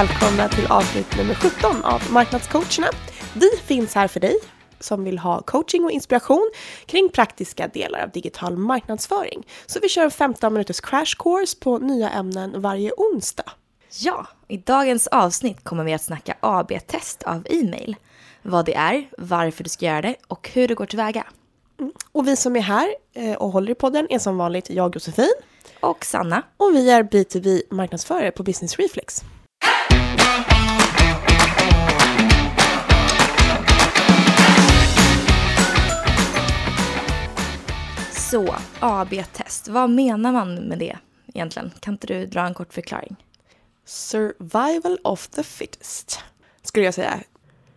välkomna till avsnitt nummer 17 av Marknadscoacherna. Vi finns här för dig som vill ha coaching och inspiration kring praktiska delar av digital marknadsföring. Så vi kör en 15 minuters crash course på nya ämnen varje onsdag. Ja, i dagens avsnitt kommer vi att snacka AB-test av e-mail. Vad det är, varför du ska göra det och hur du går tillväga. Mm. Och vi som är här eh, och håller i podden är som vanligt jag Josefin. Och Sanna. Och vi är B2B marknadsförare på Business Reflex. Så, AB-test, vad menar man med det egentligen? Kan inte du dra en kort förklaring? Survival of the fittest, skulle jag säga.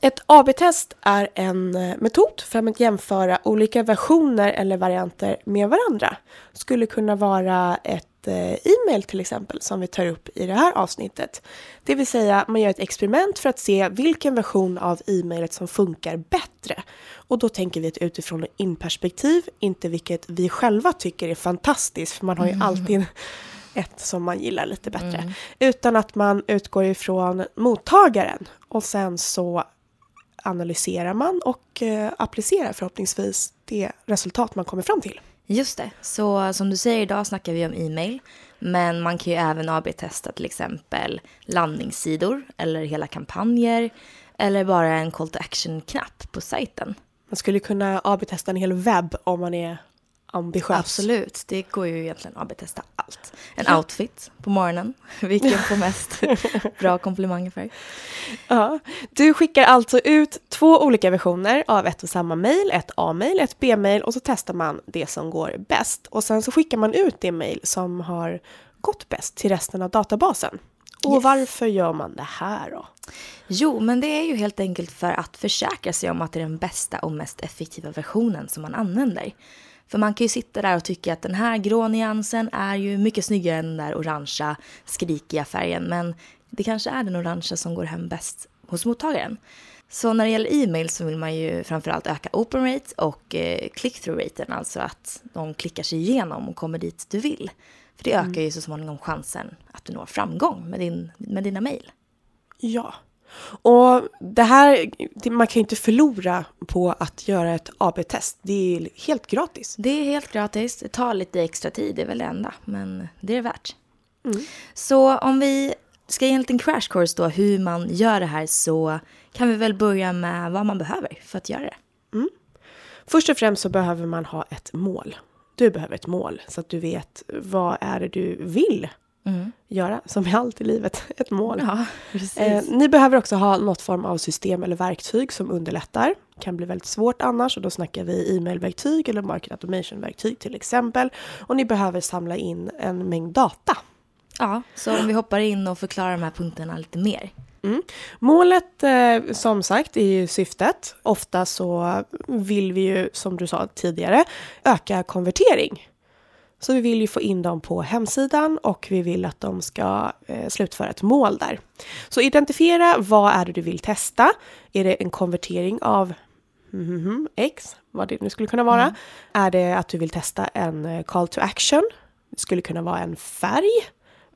Ett AB-test är en eh, metod för att jämföra olika versioner eller varianter med varandra. Skulle kunna vara ett e-mail till exempel som vi tar upp i det här avsnittet. Det vill säga man gör ett experiment för att se vilken version av e-mailet som funkar bättre. Och då tänker vi utifrån ett in-perspektiv, inte vilket vi själva tycker är fantastiskt, för man har ju mm. alltid ett som man gillar lite bättre. Mm. Utan att man utgår ifrån mottagaren och sen så analyserar man och eh, applicerar förhoppningsvis det resultat man kommer fram till. Just det, så som du säger idag snackar vi om e-mail. Men man kan ju även AB-testa till exempel landningssidor eller hela kampanjer eller bara en call to action-knapp på sajten. Man skulle kunna AB-testa en hel webb om man är ambitiös. Absolut, det går ju egentligen att AB-testa allt. En ja. outfit på morgonen, vilken får mest bra komplimanger för. Ja. Du skickar alltså ut två olika versioner av ett och samma mail, ett A-mail, ett B-mail och så testar man det som går bäst. Och sen så skickar man ut det mail som har gått bäst till resten av databasen. Och yes. varför gör man det här då? Jo, men det är ju helt enkelt för att försäkra sig om att det är den bästa och mest effektiva versionen som man använder. För man kan ju sitta där och tycka att den här grå nyansen är ju mycket snyggare än den där orangea skrikiga färgen. Men det kanske är den orangea som går hem bäst hos mottagaren. Så när det gäller e-mail så vill man ju framförallt öka open rate och eh, click-through raten, alltså att de klickar sig igenom och kommer dit du vill. För det ökar mm. ju så småningom chansen att du når framgång med, din, med dina mejl. Ja, och det här, man kan ju inte förlora på att göra ett AB-test. Det är helt gratis. Det är helt gratis. Det tar lite extra tid, det är väl det enda. Men det är det värt. Mm. Så om vi ska ge en liten crash course då hur man gör det här så kan vi väl börja med vad man behöver för att göra det. Mm. Först och främst så behöver man ha ett mål. Du behöver ett mål så att du vet vad är det du vill mm. göra, som i allt i livet, ett mål. Ja, eh, ni behöver också ha något form av system eller verktyg som underlättar. Det kan bli väldigt svårt annars och då snackar vi e-mailverktyg eller market automation-verktyg till exempel. Och ni behöver samla in en mängd data. Ja, så om vi hoppar in och förklarar de här punkterna lite mer. Mm. Målet, eh, som sagt, är ju syftet. Ofta så vill vi ju, som du sa tidigare, öka konvertering. Så vi vill ju få in dem på hemsidan och vi vill att de ska eh, slutföra ett mål där. Så identifiera vad är det du vill testa. Är det en konvertering av mm, X, vad det nu skulle kunna vara? Mm. Är det att du vill testa en eh, call to action? Det skulle kunna vara en färg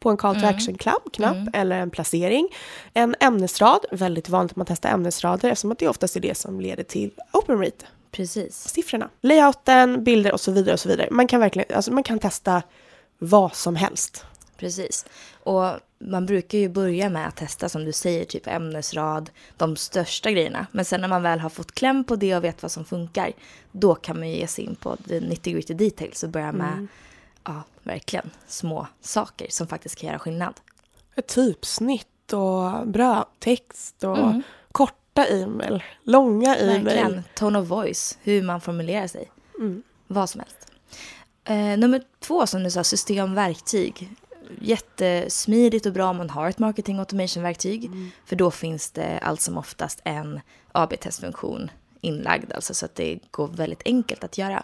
på en call to mm. action-knapp mm. eller en placering. En ämnesrad, väldigt vanligt att man testar ämnesrader eftersom att det oftast är det som leder till open rate Precis. siffrorna. Layouten, bilder och så vidare och så vidare. Man kan verkligen, alltså man kan testa vad som helst. Precis. Och man brukar ju börja med att testa som du säger, typ ämnesrad, de största grejerna. Men sen när man väl har fått kläm på det och vet vad som funkar, då kan man ju ge sig in på the nitty gritty details och börja med, mm. ja, verkligen små saker som faktiskt kan göra skillnad. Ett typsnitt och brödtext och mm. kort korta e-mail, långa e-mail. Verkligen. Tone of voice, hur man formulerar sig. Mm. Vad som helst. Eh, nummer två, som du sa, systemverktyg. Jättesmidigt och bra om man har ett marketing automation-verktyg. Mm. För då finns det allt som oftast en AB-testfunktion inlagd, alltså så att det går väldigt enkelt att göra.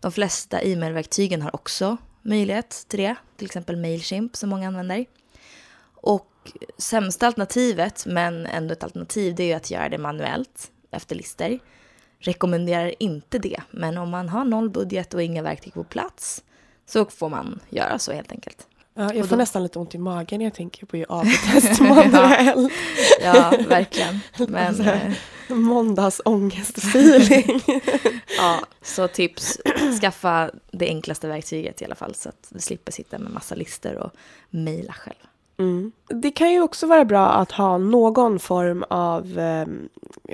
De flesta e-mailverktygen har också möjlighet till det, till exempel Mailchimp som många använder. Och sämsta alternativet, men ändå ett alternativ, det är ju att göra det manuellt efter listor. Rekommenderar inte det, men om man har noll budget och inga verktyg på plats så får man göra så helt enkelt. Ja, jag får då- nästan lite ont i magen när jag tänker på AB-test manuell. Ja, verkligen. Men eh, Måndagsångest-feeling. ja, så tips, skaffa det enklaste verktyget i alla fall så att du slipper sitta med massa listor och mejla själv. Mm. Det kan ju också vara bra att ha någon form av eh,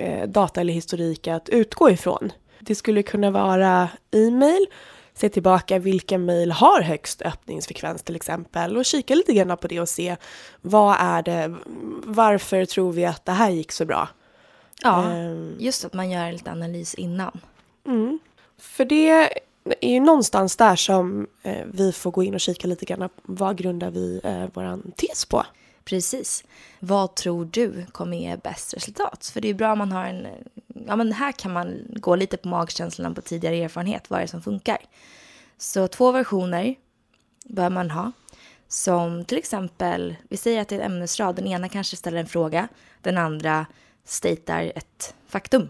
eh, data eller historik att utgå ifrån. Det skulle kunna vara e-mail, se tillbaka vilka mejl har högst öppningsfrekvens till exempel och kika lite grann på det och se vad är det, varför tror vi att det här gick så bra? Ja, Ehm, just att man gör lite analys innan. Mm. För det är ju någonstans där som eh, vi får gå in och kika lite grann vad grundar vi eh, våran tes på. Precis. Vad tror du kommer ge bäst resultat? För det är bra om man har en... Ja, men här kan man gå lite på magkänslan på tidigare erfarenhet. Vad är det som funkar? Så två versioner bör man ha. Som till exempel, vi säger att det är en ämnesrad. Den ena kanske ställer en fråga. Den andra statar ett faktum.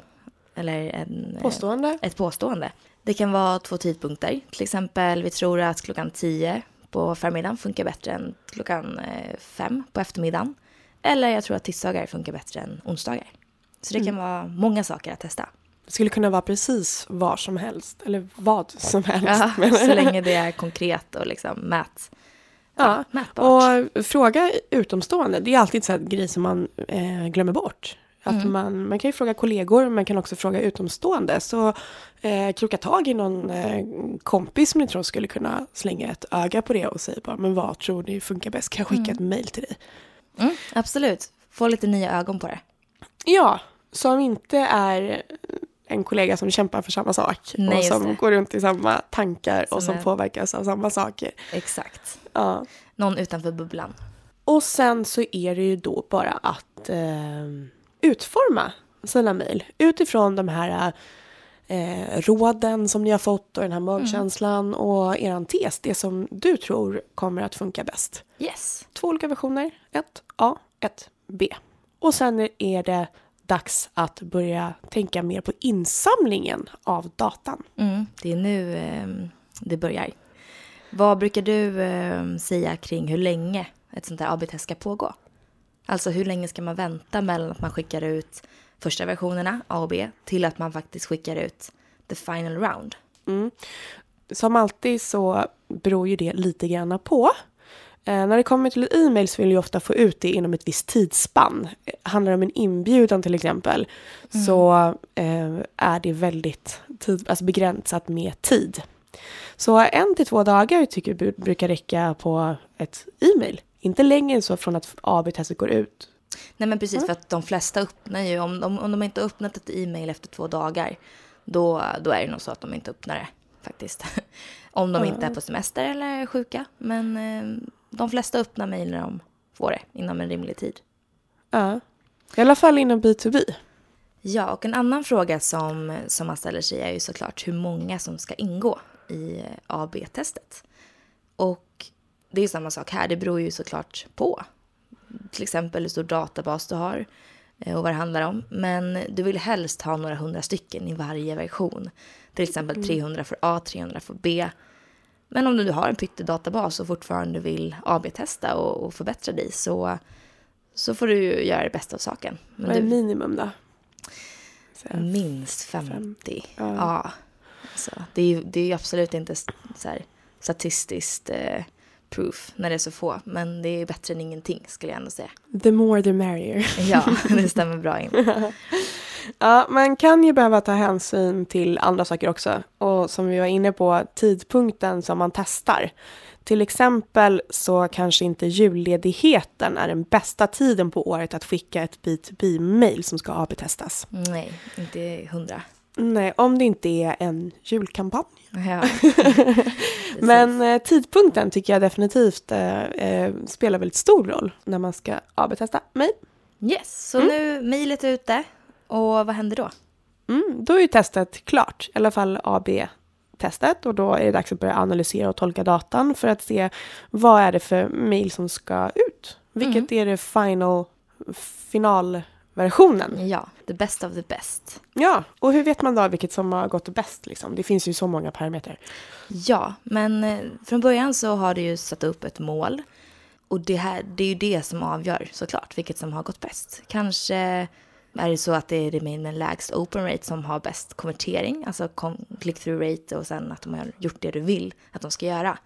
Eller en, eh, Påstående. ett påstående. Det kan vara två tidpunkter. Till exempel, vi tror att klockan 10 på förmiddagen funkar bättre än klockan 5 på eftermiddagen. Eller jag tror att tisdagar funkar bättre än onsdagar. Så det kan vara många saker att testa. Det skulle kunna vara precis var som helst, eller vad som helst. Ja, så länge det är konkret och liksom mät, ja. mätbart. Och fråga utomstående, det är alltid så här grej som man eh, glömmer bort. Att Mm. man, man kan ju fråga kollegor, man kan också fråga utomstående. Så eh, kroka tag i någon eh, kompis som ni tror skulle kunna slänga ett öga på det och säga bara, men vad tror ni funkar bäst? Kan jag skicka ett mejl till dig? Mm, absolut. Få lite nya ögon på det. Ja, som inte är en kollega som kämpar för samma sak Nej, och som går runt i samma tankar och Som som är- påverkas av samma saker. Exakt. Ja. Någon utanför bubblan. Och sen så är det ju då bara att eh, utforma sina mejl utifrån de här eh, råden som ni har fått och den här magkänslan och eran tes, det som du tror kommer att funka bäst. Yes. Två olika versioner, ett A, ett B. Och sen är det dags att börja tänka mer på insamlingen av datan. Mm, det är nu eh, det börjar. Vad brukar du eh, säga kring hur länge ett sånt här AB-test ska pågå? Alltså hur länge ska man vänta mellan att man skickar ut första versionerna, A och B, till att man faktiskt skickar ut the final round? Som alltid så beror ju det lite grann på. Eh, när det kommer till e-mail så vill jag ofta få ut det inom ett visst tidsspann. Eh, Handlar det om en inbjudan till exempel så eh, är det väldigt tid, alltså begränsat med tid. Så en till två dagar tycker jag bu- brukar räcka på ett e-mail. Inte längre än så från att AB-testet går ut. Nej men precis, för att de flesta öppnar ju, om de, om de inte har öppnat ett e-mail efter två dagar, då, då är det nog så att de inte öppnar det faktiskt. om de inte är på semester eller är sjuka. Men eh, de flesta öppnar mejl när de får det inom en rimlig tid. Ja. I alla fall inom B2B. Ja, och en annan fråga som, som man ställer sig är ju såklart hur många som ska ingå i eh, AB-testet. Och det är samma sak här, det beror ju såklart på. Till exempel hur stor databas du har eh, och vad det handlar om. Men du vill helst ha några hundra stycken i varje version. Till exempel 300 för A, 300 för B. Men om du har en pyttedatabas och fortfarande vill AB-testa och, förbättra dig så, så får du ju göra det bästa av saken. Men Vad är du, minimum då? Minst 50. Ja. Ja. Så det, är det är absolut inte så här, statistiskt eh, proof när det är så få. Men det är bättre än ingenting skulle jag ändå säga. The more the merrier. Ja, det stämmer bra in. Ja, man kan ju behöva ta hänsyn till andra saker också. Och som vi var inne på, tidpunkten som man testar. Till exempel så kanske inte julledigheten är den bästa tiden på året att skicka ett B2B-mail som ska AB-testas. Nej, inte hundra. Nej, om det inte är en julkampanj. Ja. Men eh, tidpunkten tycker jag definitivt eh, eh, spelar väldigt stor roll när man ska AB-testa mejl. Yes, så nu mejlet är ute. Och vad händer då? Mm, då är ju testet klart, i alla fall AB-testet och då är det dags att börja analysera och tolka datan för att se vad är det för mail som ska ut? Vilket är det final, final versionen. Ja, the best of the best. Ja, och hur vet man då vilket som har gått bäst? Liksom? Det finns ju så många parametrar. Ja, men eh, från början så har du ju satt upp ett mål. Och det, här, det är ju det som avgör såklart vilket som har gått bäst. Kanske är det så att det är det med lägst open rate som har bäst konvertering, alltså click-through rate och sen att de har gjort det du vill att de ska göra.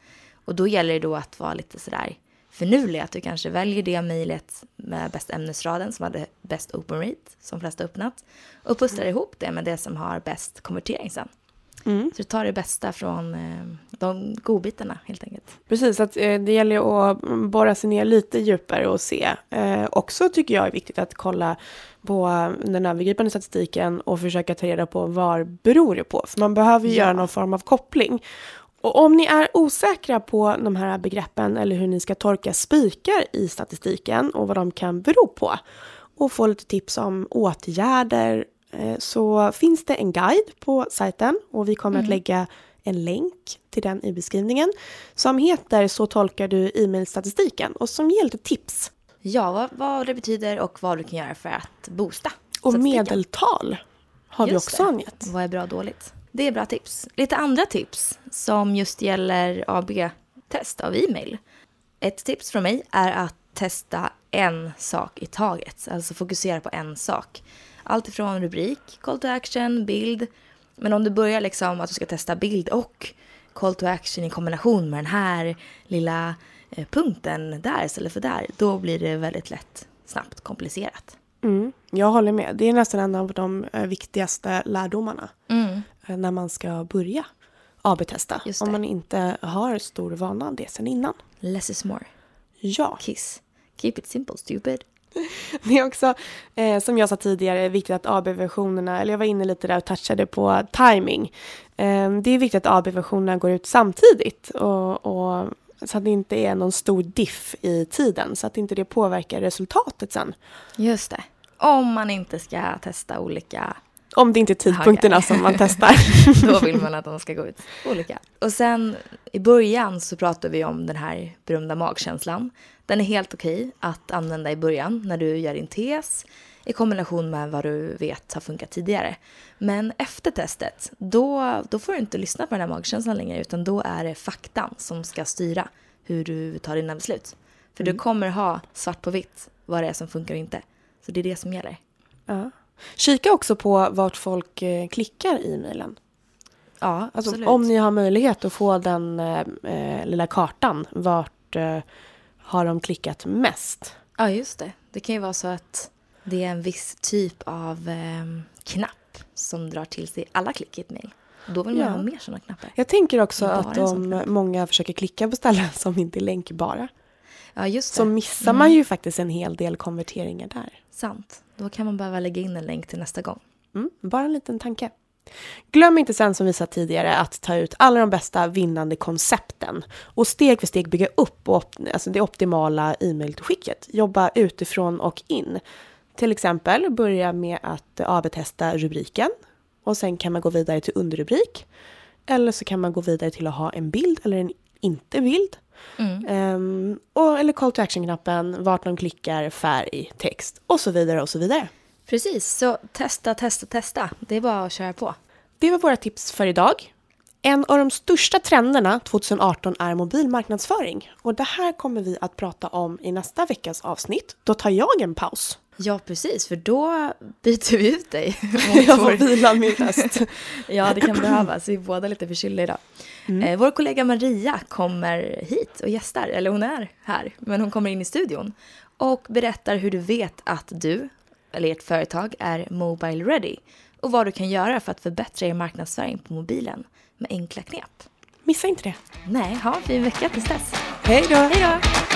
Och då gäller det då att vara lite sådär finurlig, att du kanske väljer det mejlet med bäst ämnesraden som hade bäst open rate, som flesta öppnat, och pusslar mm. ihop det med det som har bäst konvertering sen. Mm. Så du tar det bästa från eh, de godbitarna helt enkelt. Precis, att, eh, det gäller att borra sig ner lite djupare och se. Eh, också tycker jag är viktigt att kolla på den övergripande statistiken och försöka ta reda på vad beror det på. För man behöver ja. göra någon form av koppling. Och om ni är osäkra på de här begreppen eller hur ni ska torka spikar i statistiken och vad de kan bero på och få lite tips om åtgärder eh, så finns det en guide på sajten och vi kommer mm. att lägga en länk till den i beskrivningen som heter Så tolkar du e-mailstatistiken och som ger lite tips. Ja, vad, vad, det betyder och vad du kan göra för att boosta Och medeltal har Just vi också angett. Vad är bra och dåligt? Det är bra tips. Lite andra tips som just gäller AB-test av e-mail. Ett tips från mig är att testa en sak i taget, alltså fokusera på en sak. Allt ifrån rubrik, call to action, bild. Men om du börjar liksom att du ska testa bild och call to action i kombination med den här lilla eh, punkten där istället för där, då blir det väldigt lätt snabbt komplicerat. Mm, jag håller med. Det är nästan en av de eh, viktigaste lärdomarna. Mm. Eh, när man ska börja AB-testa. Om man inte har stor vana av det sen innan. Less is more. Ja. Kiss. Keep it simple, stupid. Det är också, eh, som jag sa tidigare, viktigt att AB-versionerna, eller jag var inne lite där och touchade på timing. Eh, det är viktigt att AB-versionerna går ut samtidigt och, och, så att det inte är någon stor diff i tiden, så att inte det påverkar resultatet sen. Just det. Om man inte ska testa olika om det inte är tidpunkterna som man testar. Då vill man att de ska gå ut olika. Och sen i början så pratar vi om den här berömda magkänslan. Den är helt okej att använda i början när du gör din tes i kombination med vad du vet har funkat tidigare. Men efter testet, då, då får du inte lyssna på den här magkänslan längre utan då är det faktan som ska styra hur du tar dina beslut. För mm. du kommer ha svart på vitt vad det är som funkar och inte. Så det är det som gäller. Ja. Kika också på vart folk eh, klickar i mejlen. Ja, alltså, om ni har möjlighet att få den eh, eh, lilla kartan, vart eh, har de klickat mest? Ja, just det. Det kan ju vara så att det är en viss typ av eh, knapp som drar till sig alla klick i ett mejl. Då vill man ja. ha mer sådana knappar. Jag tänker också att om många försöker klicka på ställen som inte är länkbara. Ja. Så missar mm. man ju faktiskt en hel del konverteringar där. Sant. Då kan man behöva lägga in en länk till nästa gång. Mm, bara en liten tanke. Glöm inte sen som vi sa tidigare att ta ut alla de bästa vinnande koncepten och steg för steg bygga upp alltså det optimala e-mailskicket. Jobba utifrån och in. Till exempel börja med att AB-testa rubriken och sen kan man gå vidare till underrubrik. Eller så kan man gå vidare till att ha en bild eller en inte bild. Mm. Um, och, eller call to action-knappen, vart de klickar, färg, text och så vidare och så vidare. Precis, så testa, testa, testa. Det är bara att köra på. Det var våra tips för idag. En av de största trenderna 2018 är mobilmarknadsföring. Och det här kommer vi att prata om i nästa veckas avsnitt. Då tar jag en paus. Ja, precis, för då byter vi ut dig. jag får vila min röst. ja, det kan behövas. Vi är båda lite förkylda idag. Mm. Eh, vår kollega Maria kommer hit och gästar, eller hon är här, men hon kommer in i studion och berättar hur du vet att du, eller ert företag, är mobile ready och vad du kan göra för att förbättra er marknadsföring på mobilen med enkla knep. Missa inte det. Nej, ha en fin vecka tills dess. Hej då! Hej då!